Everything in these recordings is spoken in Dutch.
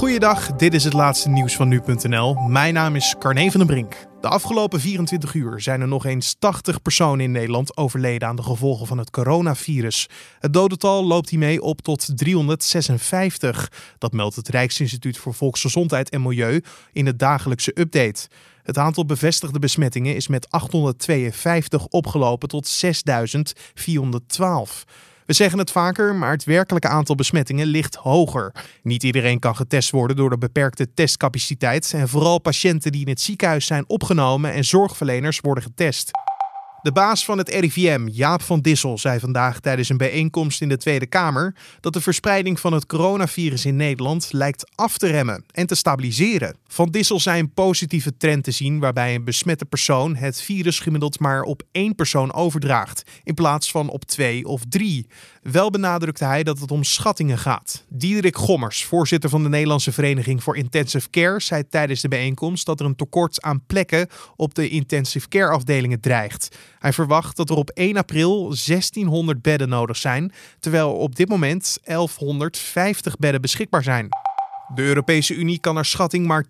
Goeiedag, dit is het laatste nieuws van nu.nl. Mijn naam is Carne van den Brink. De afgelopen 24 uur zijn er nog eens 80 personen in Nederland overleden aan de gevolgen van het coronavirus. Het dodental loopt hiermee op tot 356. Dat meldt het Rijksinstituut voor Volksgezondheid en Milieu in het dagelijkse update. Het aantal bevestigde besmettingen is met 852 opgelopen tot 6412. We zeggen het vaker, maar het werkelijke aantal besmettingen ligt hoger. Niet iedereen kan getest worden door de beperkte testcapaciteit. En vooral patiënten die in het ziekenhuis zijn opgenomen en zorgverleners worden getest. De baas van het RIVM, Jaap van Dissel, zei vandaag tijdens een bijeenkomst in de Tweede Kamer dat de verspreiding van het coronavirus in Nederland lijkt af te remmen en te stabiliseren. Van Dissel zei een positieve trend te zien waarbij een besmette persoon het virus gemiddeld maar op één persoon overdraagt, in plaats van op twee of drie. Wel benadrukte hij dat het om schattingen gaat. Diederik Gommers, voorzitter van de Nederlandse Vereniging voor Intensive Care, zei tijdens de bijeenkomst dat er een tekort aan plekken op de intensive care afdelingen dreigt. Hij verwacht dat er op 1 april 1600 bedden nodig zijn, terwijl op dit moment 1150 bedden beschikbaar zijn. De Europese Unie kan naar schatting maar 10%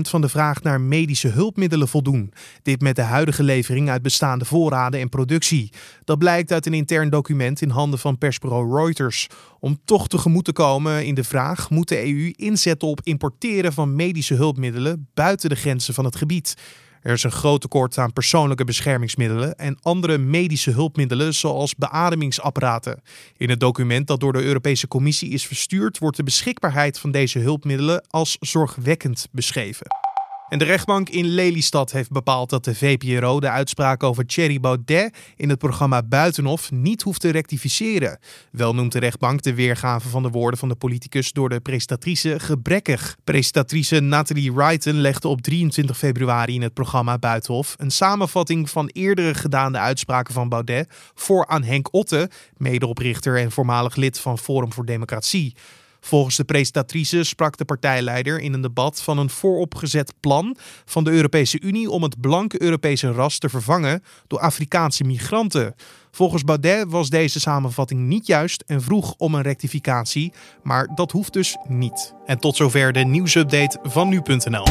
van de vraag naar medische hulpmiddelen voldoen. Dit met de huidige levering uit bestaande voorraden en productie. Dat blijkt uit een intern document in handen van persbureau Reuters. Om toch tegemoet te komen in de vraag moet de EU inzetten op importeren van medische hulpmiddelen buiten de grenzen van het gebied. Er is een groot tekort aan persoonlijke beschermingsmiddelen en andere medische hulpmiddelen zoals beademingsapparaten. In het document dat door de Europese Commissie is verstuurd wordt de beschikbaarheid van deze hulpmiddelen als zorgwekkend beschreven. En de rechtbank in Lelystad heeft bepaald dat de VPRO de uitspraak over Thierry Baudet in het programma Buitenhof niet hoeft te rectificeren. Wel noemt de rechtbank de weergave van de woorden van de politicus door de presentatrice gebrekkig. Presentatrice Nathalie Wrighton legde op 23 februari in het programma Buitenhof een samenvatting van eerdere gedane uitspraken van Baudet voor aan Henk Otte, medeoprichter en voormalig lid van Forum voor Democratie. Volgens de presentatrice sprak de partijleider in een debat van een vooropgezet plan van de Europese Unie om het blanke Europese ras te vervangen door Afrikaanse migranten. Volgens Baudet was deze samenvatting niet juist en vroeg om een rectificatie, maar dat hoeft dus niet. En tot zover de nieuwsupdate van nu.nl.